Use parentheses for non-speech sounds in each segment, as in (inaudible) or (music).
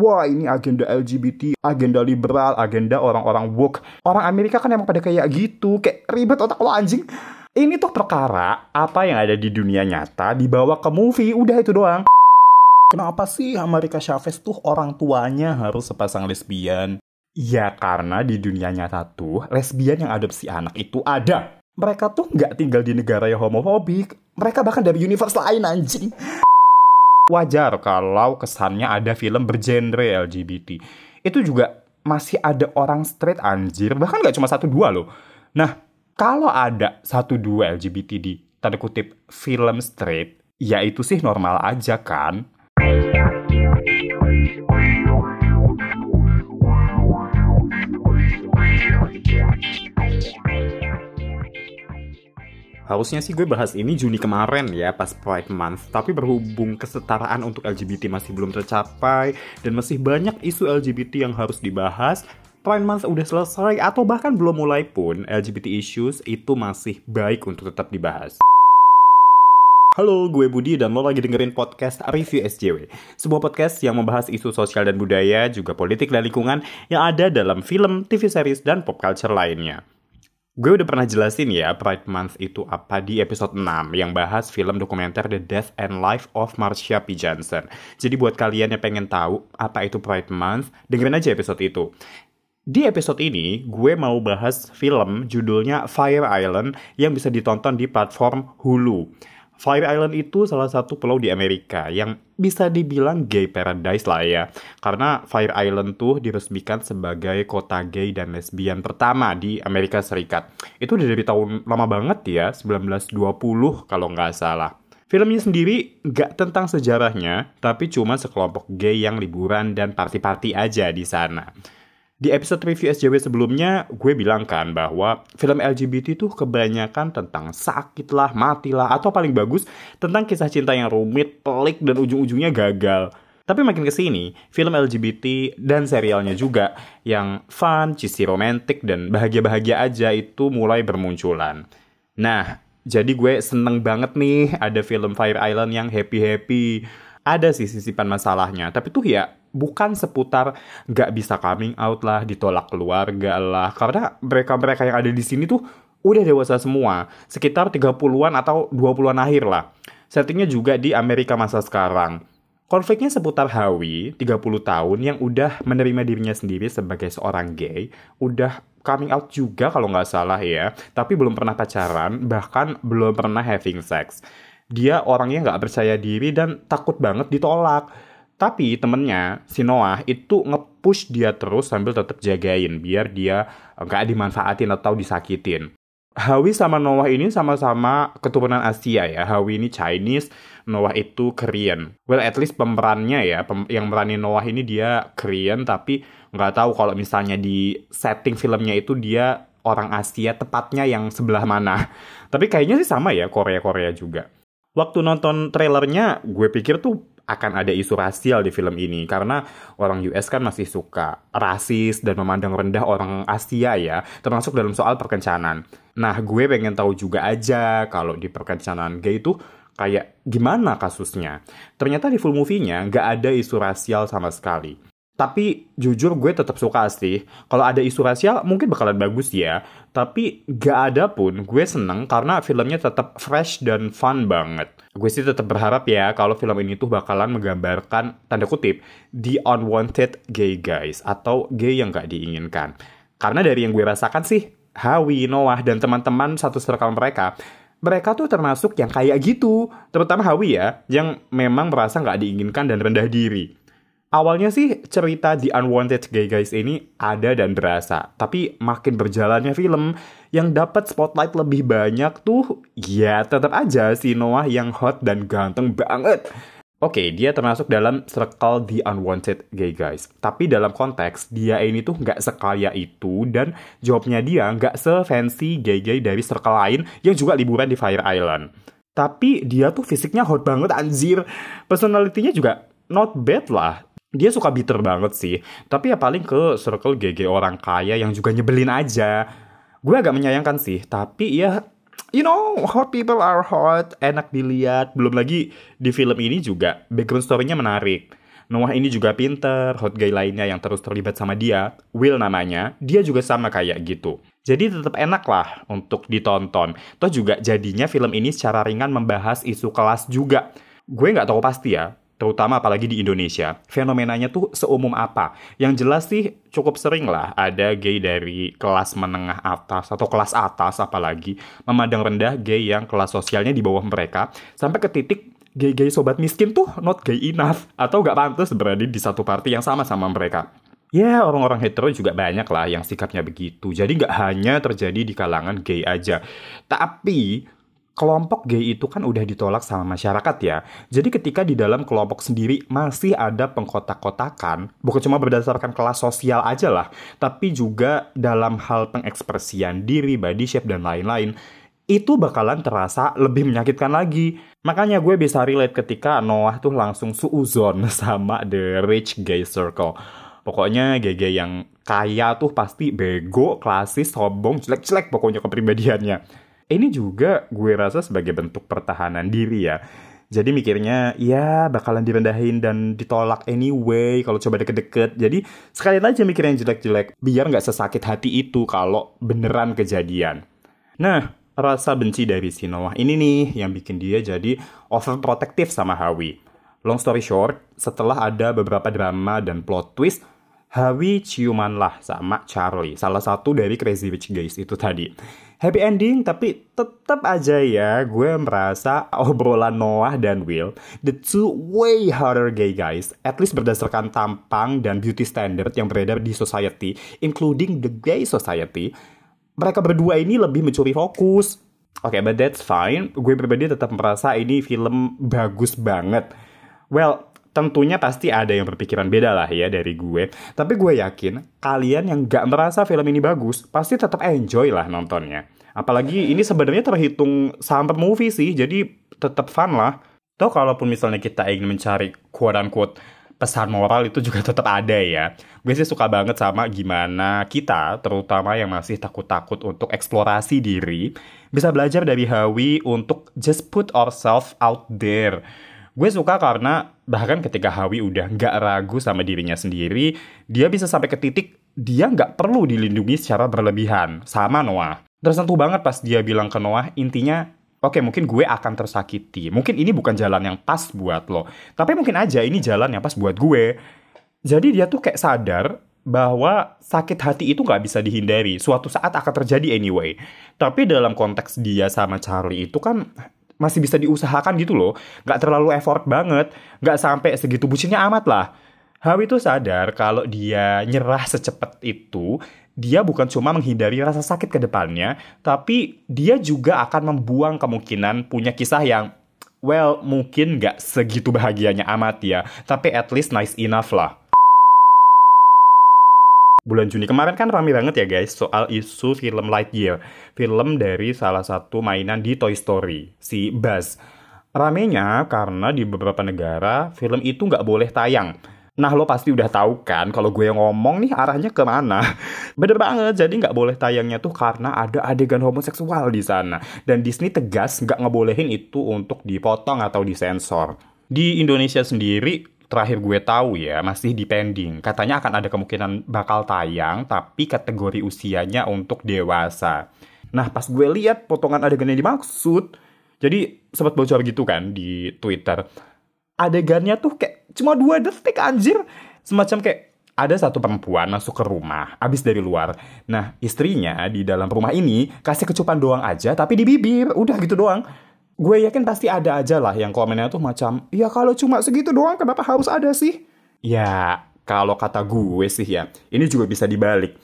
wah ini agenda LGBT, agenda liberal, agenda orang-orang woke. Orang Amerika kan emang pada kayak gitu, kayak ribet otak lo anjing. Ini tuh perkara apa yang ada di dunia nyata dibawa ke movie, udah itu doang. Kenapa sih Amerika Chavez tuh orang tuanya harus sepasang lesbian? Ya karena di dunia nyata tuh lesbian yang adopsi anak itu ada. Mereka tuh nggak tinggal di negara yang homofobik. Mereka bahkan dari universe lain anjing. Wajar kalau kesannya ada film bergenre LGBT. Itu juga masih ada orang straight anjir. Bahkan nggak cuma satu dua loh. Nah, kalau ada satu dua LGBT di tanda kutip film straight, ya itu sih normal aja kan. Harusnya sih gue bahas ini Juni kemarin ya pas Pride Month Tapi berhubung kesetaraan untuk LGBT masih belum tercapai Dan masih banyak isu LGBT yang harus dibahas Pride Month udah selesai atau bahkan belum mulai pun LGBT issues itu masih baik untuk tetap dibahas Halo, gue Budi dan lo lagi dengerin podcast Review SJW. Sebuah podcast yang membahas isu sosial dan budaya, juga politik dan lingkungan yang ada dalam film, TV series, dan pop culture lainnya. Gue udah pernah jelasin ya Pride Month itu apa di episode 6 yang bahas film dokumenter The Death and Life of Marcia P. Johnson. Jadi buat kalian yang pengen tahu apa itu Pride Month, dengerin aja episode itu. Di episode ini, gue mau bahas film judulnya Fire Island yang bisa ditonton di platform Hulu. Fire Island itu salah satu pulau di Amerika yang bisa dibilang gay paradise lah ya. Karena Fire Island tuh diresmikan sebagai kota gay dan lesbian pertama di Amerika Serikat. Itu udah dari tahun lama banget ya, 1920 kalau nggak salah. Filmnya sendiri nggak tentang sejarahnya, tapi cuma sekelompok gay yang liburan dan party-party aja di sana. Di episode review SJW sebelumnya, gue bilang kan bahwa film LGBT tuh kebanyakan tentang sakit lah, mati lah, atau paling bagus tentang kisah cinta yang rumit, pelik, dan ujung-ujungnya gagal. Tapi makin ke sini, film LGBT dan serialnya juga yang fun, cheesy romantic, dan bahagia-bahagia aja itu mulai bermunculan. Nah, jadi gue seneng banget nih ada film Fire Island yang happy-happy. Ada sih sisipan masalahnya, tapi tuh ya bukan seputar nggak bisa coming out lah, ditolak keluarga lah. Karena mereka-mereka yang ada di sini tuh udah dewasa semua, sekitar 30-an atau 20-an akhir lah. Settingnya juga di Amerika masa sekarang. Konfliknya seputar Howie, 30 tahun, yang udah menerima dirinya sendiri sebagai seorang gay, udah coming out juga kalau nggak salah ya, tapi belum pernah pacaran, bahkan belum pernah having sex. Dia orangnya nggak percaya diri dan takut banget ditolak tapi temennya, si Noah, itu nge-push dia terus sambil tetap jagain biar dia nggak dimanfaatin atau disakitin. Hawi sama Noah ini sama-sama keturunan Asia ya. Hawi ini Chinese, Noah itu Korean. Well, at least pemerannya ya, pem yang meranin Noah ini dia Korean, tapi nggak tahu kalau misalnya di setting filmnya itu dia orang Asia, tepatnya yang sebelah mana. (laughs) Tapi kayaknya sih sama ya, Korea-Korea juga. Waktu nonton trailernya, gue pikir tuh akan ada isu rasial di film ini karena orang US kan masih suka rasis dan memandang rendah orang Asia ya, termasuk dalam soal perkencanan. Nah, gue pengen tahu juga aja kalau di perkencanan gay itu kayak gimana kasusnya. Ternyata di full movie-nya nggak ada isu rasial sama sekali. Tapi jujur gue tetap suka sih. Kalau ada isu rasial mungkin bakalan bagus ya. Tapi gak ada pun gue seneng karena filmnya tetap fresh dan fun banget. Gue sih tetap berharap ya kalau film ini tuh bakalan menggambarkan tanda kutip the unwanted gay guys atau gay yang gak diinginkan. Karena dari yang gue rasakan sih, Hawi, Noah, dan teman-teman satu circle mereka mereka tuh termasuk yang kayak gitu, terutama Hawi ya, yang memang merasa nggak diinginkan dan rendah diri. Awalnya sih cerita The Unwanted Gay Guys ini ada dan berasa, tapi makin berjalannya film yang dapat spotlight lebih banyak tuh ya tetap aja si Noah yang hot dan ganteng banget. Oke, dia termasuk dalam circle The Unwanted Gay Guys. Tapi dalam konteks, dia ini tuh nggak sekaya itu dan jawabnya dia nggak se-fancy gay-gay dari circle lain yang juga liburan di Fire Island. Tapi dia tuh fisiknya hot banget anjir. Personalitinya juga not bad lah dia suka bitter banget sih. Tapi ya paling ke circle GG orang kaya yang juga nyebelin aja. Gue agak menyayangkan sih, tapi ya you know, hot people are hot, enak dilihat. Belum lagi di film ini juga background story-nya menarik. Noah ini juga pinter, hot guy lainnya yang terus terlibat sama dia, Will namanya, dia juga sama kayak gitu. Jadi tetap enak lah untuk ditonton. Toh juga jadinya film ini secara ringan membahas isu kelas juga. Gue nggak tahu pasti ya, terutama apalagi di Indonesia, fenomenanya tuh seumum apa. Yang jelas sih cukup sering lah ada gay dari kelas menengah atas atau kelas atas apalagi memandang rendah gay yang kelas sosialnya di bawah mereka sampai ke titik gay-gay sobat miskin tuh not gay enough atau gak pantas berada di satu party yang sama sama mereka. Ya, orang-orang hetero juga banyak lah yang sikapnya begitu. Jadi nggak hanya terjadi di kalangan gay aja. Tapi, kelompok gay itu kan udah ditolak sama masyarakat ya. Jadi ketika di dalam kelompok sendiri masih ada pengkotak-kotakan, bukan cuma berdasarkan kelas sosial aja lah, tapi juga dalam hal pengekspresian diri, body shape, dan lain-lain, itu bakalan terasa lebih menyakitkan lagi. Makanya gue bisa relate ketika Noah tuh langsung suuzon (laughs) sama The Rich Gay Circle. Pokoknya GG yang kaya tuh pasti bego, klasis, sombong, jelek-jelek pokoknya kepribadiannya. Ini juga gue rasa sebagai bentuk pertahanan diri ya. Jadi mikirnya ya bakalan direndahin dan ditolak anyway kalau coba deket-deket. Jadi sekalian aja mikir yang jelek-jelek biar nggak sesakit hati itu kalau beneran kejadian. Nah, rasa benci dari si Noah ini nih yang bikin dia jadi overprotective sama Hawi. Long story short, setelah ada beberapa drama dan plot twist, Hawi ciuman lah sama Charlie, salah satu dari Crazy Rich Guys itu tadi. Happy ending, tapi tetap aja ya, gue merasa obrolan Noah dan Will, the two way harder gay guys, at least berdasarkan tampang dan beauty standard yang beredar di society, including the gay society, mereka berdua ini lebih mencuri fokus. Oke, okay, but that's fine. Gue pribadi tetap merasa ini film bagus banget. Well, tentunya pasti ada yang berpikiran beda lah ya dari gue. Tapi gue yakin kalian yang gak merasa film ini bagus, pasti tetap enjoy lah nontonnya. Apalagi ini sebenarnya terhitung summer movie sih, jadi tetap fun lah. Toh kalaupun misalnya kita ingin mencari quote-unquote pesan moral itu juga (laughs) tetap ada ya. Gue sih suka banget sama gimana kita, terutama yang masih takut-takut untuk eksplorasi diri, bisa belajar dari Hawi untuk just put ourselves out there. Gue suka karena bahkan ketika Hawi udah nggak ragu sama dirinya sendiri, dia bisa sampai ke titik dia nggak perlu dilindungi secara berlebihan sama Noah. Tersentuh banget pas dia bilang ke Noah, intinya Oke, mungkin gue akan tersakiti. Mungkin ini bukan jalan yang pas buat lo. Tapi mungkin aja ini jalan yang pas buat gue. Jadi dia tuh kayak sadar bahwa sakit hati itu nggak bisa dihindari. Suatu saat akan terjadi anyway. Tapi dalam konteks dia sama Charlie itu kan masih bisa diusahakan gitu loh. Nggak terlalu effort banget. Nggak sampai segitu bucinnya amat lah. Hawi tuh sadar kalau dia nyerah secepat itu, dia bukan cuma menghindari rasa sakit ke depannya, tapi dia juga akan membuang kemungkinan punya kisah yang, well, mungkin nggak segitu bahagianya amat ya, tapi at least nice enough lah. Bulan Juni kemarin kan rame banget ya guys soal isu film Lightyear, film dari salah satu mainan di Toy Story, si Buzz. Ramenya karena di beberapa negara film itu nggak boleh tayang Nah lo pasti udah tahu kan kalau gue ngomong nih arahnya ke mana. (laughs) Bener banget, jadi nggak boleh tayangnya tuh karena ada adegan homoseksual di sana. Dan Disney tegas nggak ngebolehin itu untuk dipotong atau disensor. Di Indonesia sendiri, terakhir gue tahu ya, masih depending. Katanya akan ada kemungkinan bakal tayang, tapi kategori usianya untuk dewasa. Nah pas gue lihat potongan adegan yang dimaksud, jadi sempat bocor gitu kan di Twitter. Adegannya tuh kayak cuma dua detik anjir semacam kayak ada satu perempuan masuk ke rumah abis dari luar nah istrinya di dalam rumah ini kasih kecupan doang aja tapi di bibir udah gitu doang gue yakin pasti ada aja lah yang komennya tuh macam ya kalau cuma segitu doang kenapa harus ada sih ya kalau kata gue sih ya ini juga bisa dibalik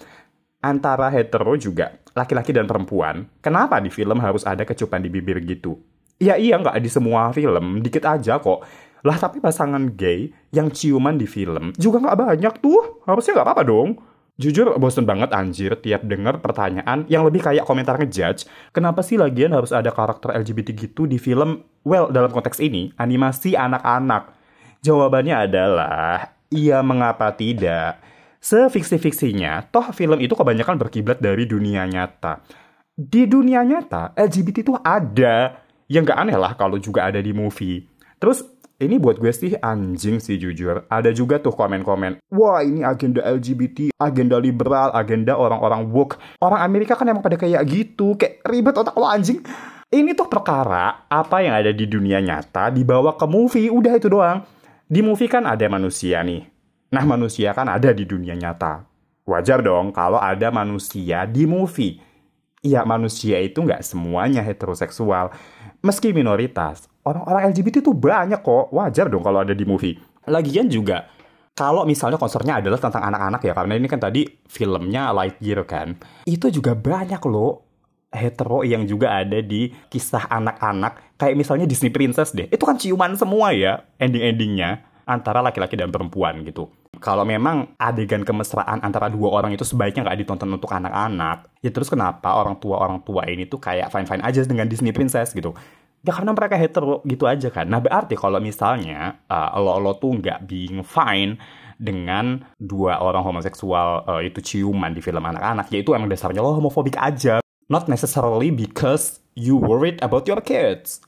antara hetero juga laki-laki dan perempuan kenapa di film harus ada kecupan di bibir gitu ya iya nggak di semua film dikit aja kok lah tapi pasangan gay yang ciuman di film juga nggak banyak tuh. Harusnya nggak apa-apa dong. Jujur bosen banget anjir tiap denger pertanyaan yang lebih kayak komentar ngejudge. Kenapa sih lagian harus ada karakter LGBT gitu di film? Well, dalam konteks ini, animasi anak-anak. Jawabannya adalah, iya mengapa tidak? Sefiksi-fiksinya, toh film itu kebanyakan berkiblat dari dunia nyata. Di dunia nyata, LGBT itu ada. Yang nggak aneh lah kalau juga ada di movie. Terus ini buat gue sih anjing sih jujur. Ada juga tuh komen-komen, wah ini agenda LGBT, agenda liberal, agenda orang-orang woke. Orang Amerika kan emang pada kayak gitu, kayak ribet otak lo anjing. Ini tuh perkara apa yang ada di dunia nyata dibawa ke movie, udah itu doang. Di movie kan ada manusia nih. Nah manusia kan ada di dunia nyata. Wajar dong kalau ada manusia di movie. Iya manusia itu nggak semuanya heteroseksual. Meski minoritas, orang-orang LGBT tuh banyak kok. Wajar dong kalau ada di movie. Lagian juga, kalau misalnya konsernya adalah tentang anak-anak ya, karena ini kan tadi filmnya Lightyear kan. Itu juga banyak loh hetero yang juga ada di kisah anak-anak. Kayak misalnya Disney Princess deh. Itu kan ciuman semua ya ending-endingnya antara laki-laki dan perempuan gitu. Kalau memang adegan kemesraan antara dua orang itu sebaiknya nggak ditonton untuk anak-anak, ya terus kenapa orang tua-orang tua ini tuh kayak fine-fine aja dengan Disney Princess gitu? Ya karena mereka hetero gitu aja kan. Nah berarti kalau misalnya uh, lo-lo tuh nggak being fine dengan dua orang homoseksual uh, itu ciuman di film anak-anak, ya itu emang dasarnya lo homofobik aja. Not necessarily because you worried about your kids.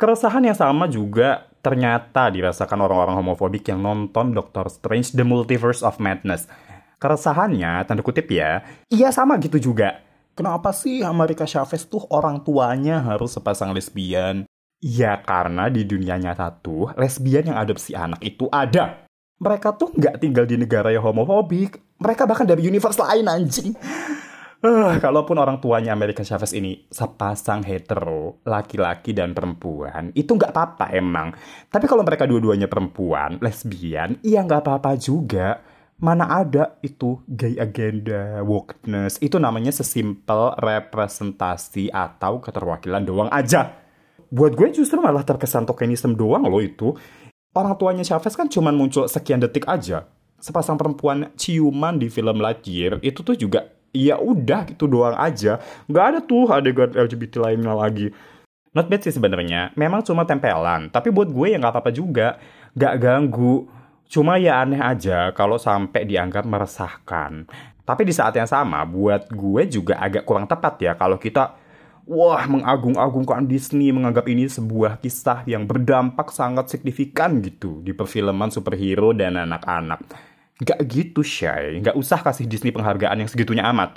Keresahan yang sama juga ternyata dirasakan orang-orang homofobik yang nonton Doctor Strange The Multiverse of Madness. Keresahannya, tanda kutip ya, iya sama gitu juga. Kenapa sih Amerika Chavez tuh orang tuanya harus sepasang lesbian? Ya karena di dunia nyata tuh, lesbian yang adopsi anak itu ada. Mereka tuh nggak tinggal di negara yang homofobik. Mereka bahkan dari universe lain anjing. Uh, kalaupun orang tuanya Amerika Chavez ini sepasang hetero, laki-laki dan perempuan, itu nggak apa-apa emang. Tapi kalau mereka dua-duanya perempuan, lesbian, iya nggak apa-apa juga. Mana ada itu gay agenda, wokeness, itu namanya sesimpel representasi atau keterwakilan doang aja. Buat gue justru malah terkesan tokenisme doang loh itu. Orang tuanya Chavez kan cuma muncul sekian detik aja. Sepasang perempuan ciuman di film Lightyear itu tuh juga ya udah gitu doang aja nggak ada tuh adegan LGBT lainnya lagi not bad sih sebenarnya memang cuma tempelan tapi buat gue ya nggak apa-apa juga nggak ganggu cuma ya aneh aja kalau sampai dianggap meresahkan tapi di saat yang sama buat gue juga agak kurang tepat ya kalau kita wah mengagung-agungkan Disney menganggap ini sebuah kisah yang berdampak sangat signifikan gitu di perfilman superhero dan anak-anak Gak gitu, Shay. Gak usah kasih Disney penghargaan yang segitunya amat.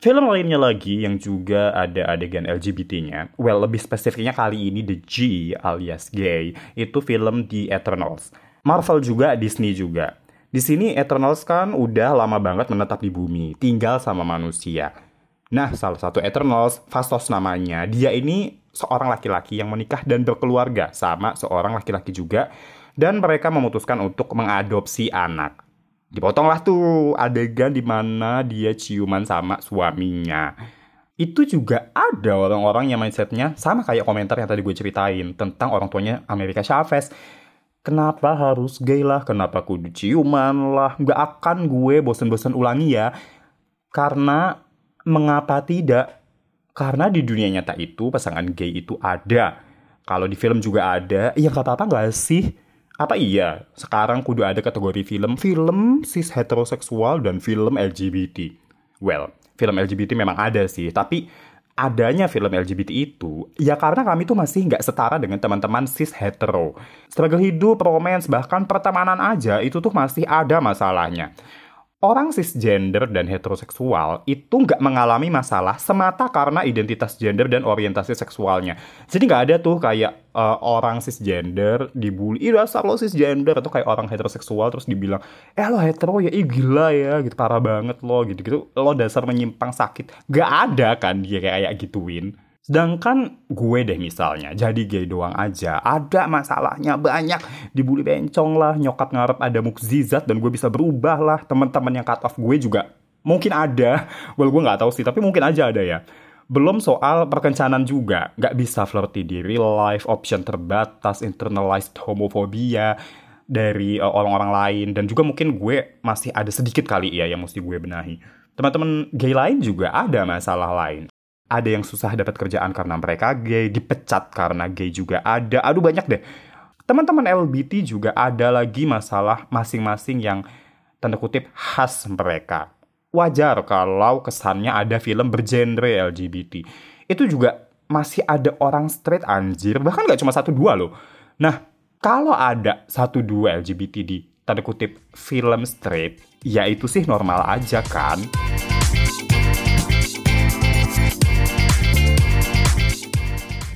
Film lainnya lagi yang juga ada adegan LGBT-nya, well lebih spesifiknya kali ini The G alias gay, itu film The Eternals. Marvel juga, Disney juga. Di sini Eternals kan udah lama banget menetap di bumi, tinggal sama manusia. Nah, salah satu Eternals, Fastos namanya, dia ini seorang laki-laki yang menikah dan berkeluarga sama seorang laki-laki juga dan mereka memutuskan untuk mengadopsi anak. Dipotonglah tuh adegan di mana dia ciuman sama suaminya. Itu juga ada orang-orang yang mindsetnya sama kayak komentar yang tadi gue ceritain tentang orang tuanya Amerika Chavez. Kenapa harus gay lah? Kenapa kudu ciuman lah? Gak akan gue bosen-bosen ulangi ya. Karena mengapa tidak? Karena di dunia nyata itu pasangan gay itu ada. Kalau di film juga ada, ya gak apa-apa gak sih? apa iya sekarang kudu ada kategori film film cis heteroseksual dan film LGBT? Well, film LGBT memang ada sih, tapi adanya film LGBT itu ya karena kami tuh masih nggak setara dengan teman-teman cis hetero. Struggle hidup, romance, bahkan pertemanan aja itu tuh masih ada masalahnya orang cisgender dan heteroseksual itu nggak mengalami masalah semata karena identitas gender dan orientasi seksualnya. Jadi nggak ada tuh kayak uh, orang cisgender dibully, ih dasar lo cisgender atau kayak orang heteroseksual terus dibilang, eh lo hetero ya, ih gila ya, gitu parah banget lo gitu gitu, lo dasar menyimpang sakit. Gak ada kan dia kayak gituin. Sedangkan gue deh misalnya, jadi gay doang aja, ada masalahnya banyak. Dibully bencong lah, nyokap ngarep ada mukzizat dan gue bisa berubah lah. Teman-teman yang cut off gue juga mungkin ada. (laughs) Well gue nggak tahu sih, tapi mungkin aja ada ya. Belum soal perkencanan juga, nggak bisa flirty di real life, option terbatas, internalized homophobia dari uh, orang-orang lain dan juga mungkin gue masih ada sedikit kali ya yang mesti gue benahi. Teman-teman gay lain juga ada masalah lain ada yang susah dapat kerjaan karena mereka gay, dipecat karena gay juga ada. Aduh banyak deh. Teman-teman LGBT juga ada lagi masalah masing-masing yang tanda kutip khas mereka. Wajar kalau kesannya ada film bergenre LGBT. Itu juga masih ada orang straight anjir, bahkan gak cuma satu dua loh. Nah, Kalau ada satu dua LGBT di tanda kutip film straight, ya itu sih normal aja kan.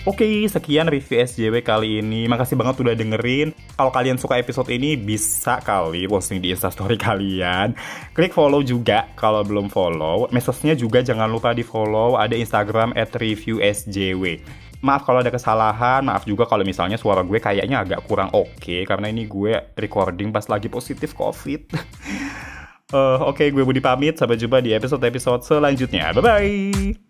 Oke, sekian review SJW kali ini. Makasih banget udah dengerin. Kalau kalian suka episode ini, bisa kali posting di instastory (laughs) kalian. Klik follow juga kalau belum follow. Mesesnya juga jangan lupa di follow. Ada Instagram at review SJW. Maaf kalau ada kesalahan, maaf juga kalau misalnya suara gue kayaknya agak kurang oke. Okay, karena ini gue recording pas lagi positif COVID. uh, (laughs) oke, okay, gue Budi pamit. Sampai jumpa di episode-episode selanjutnya. Bye-bye!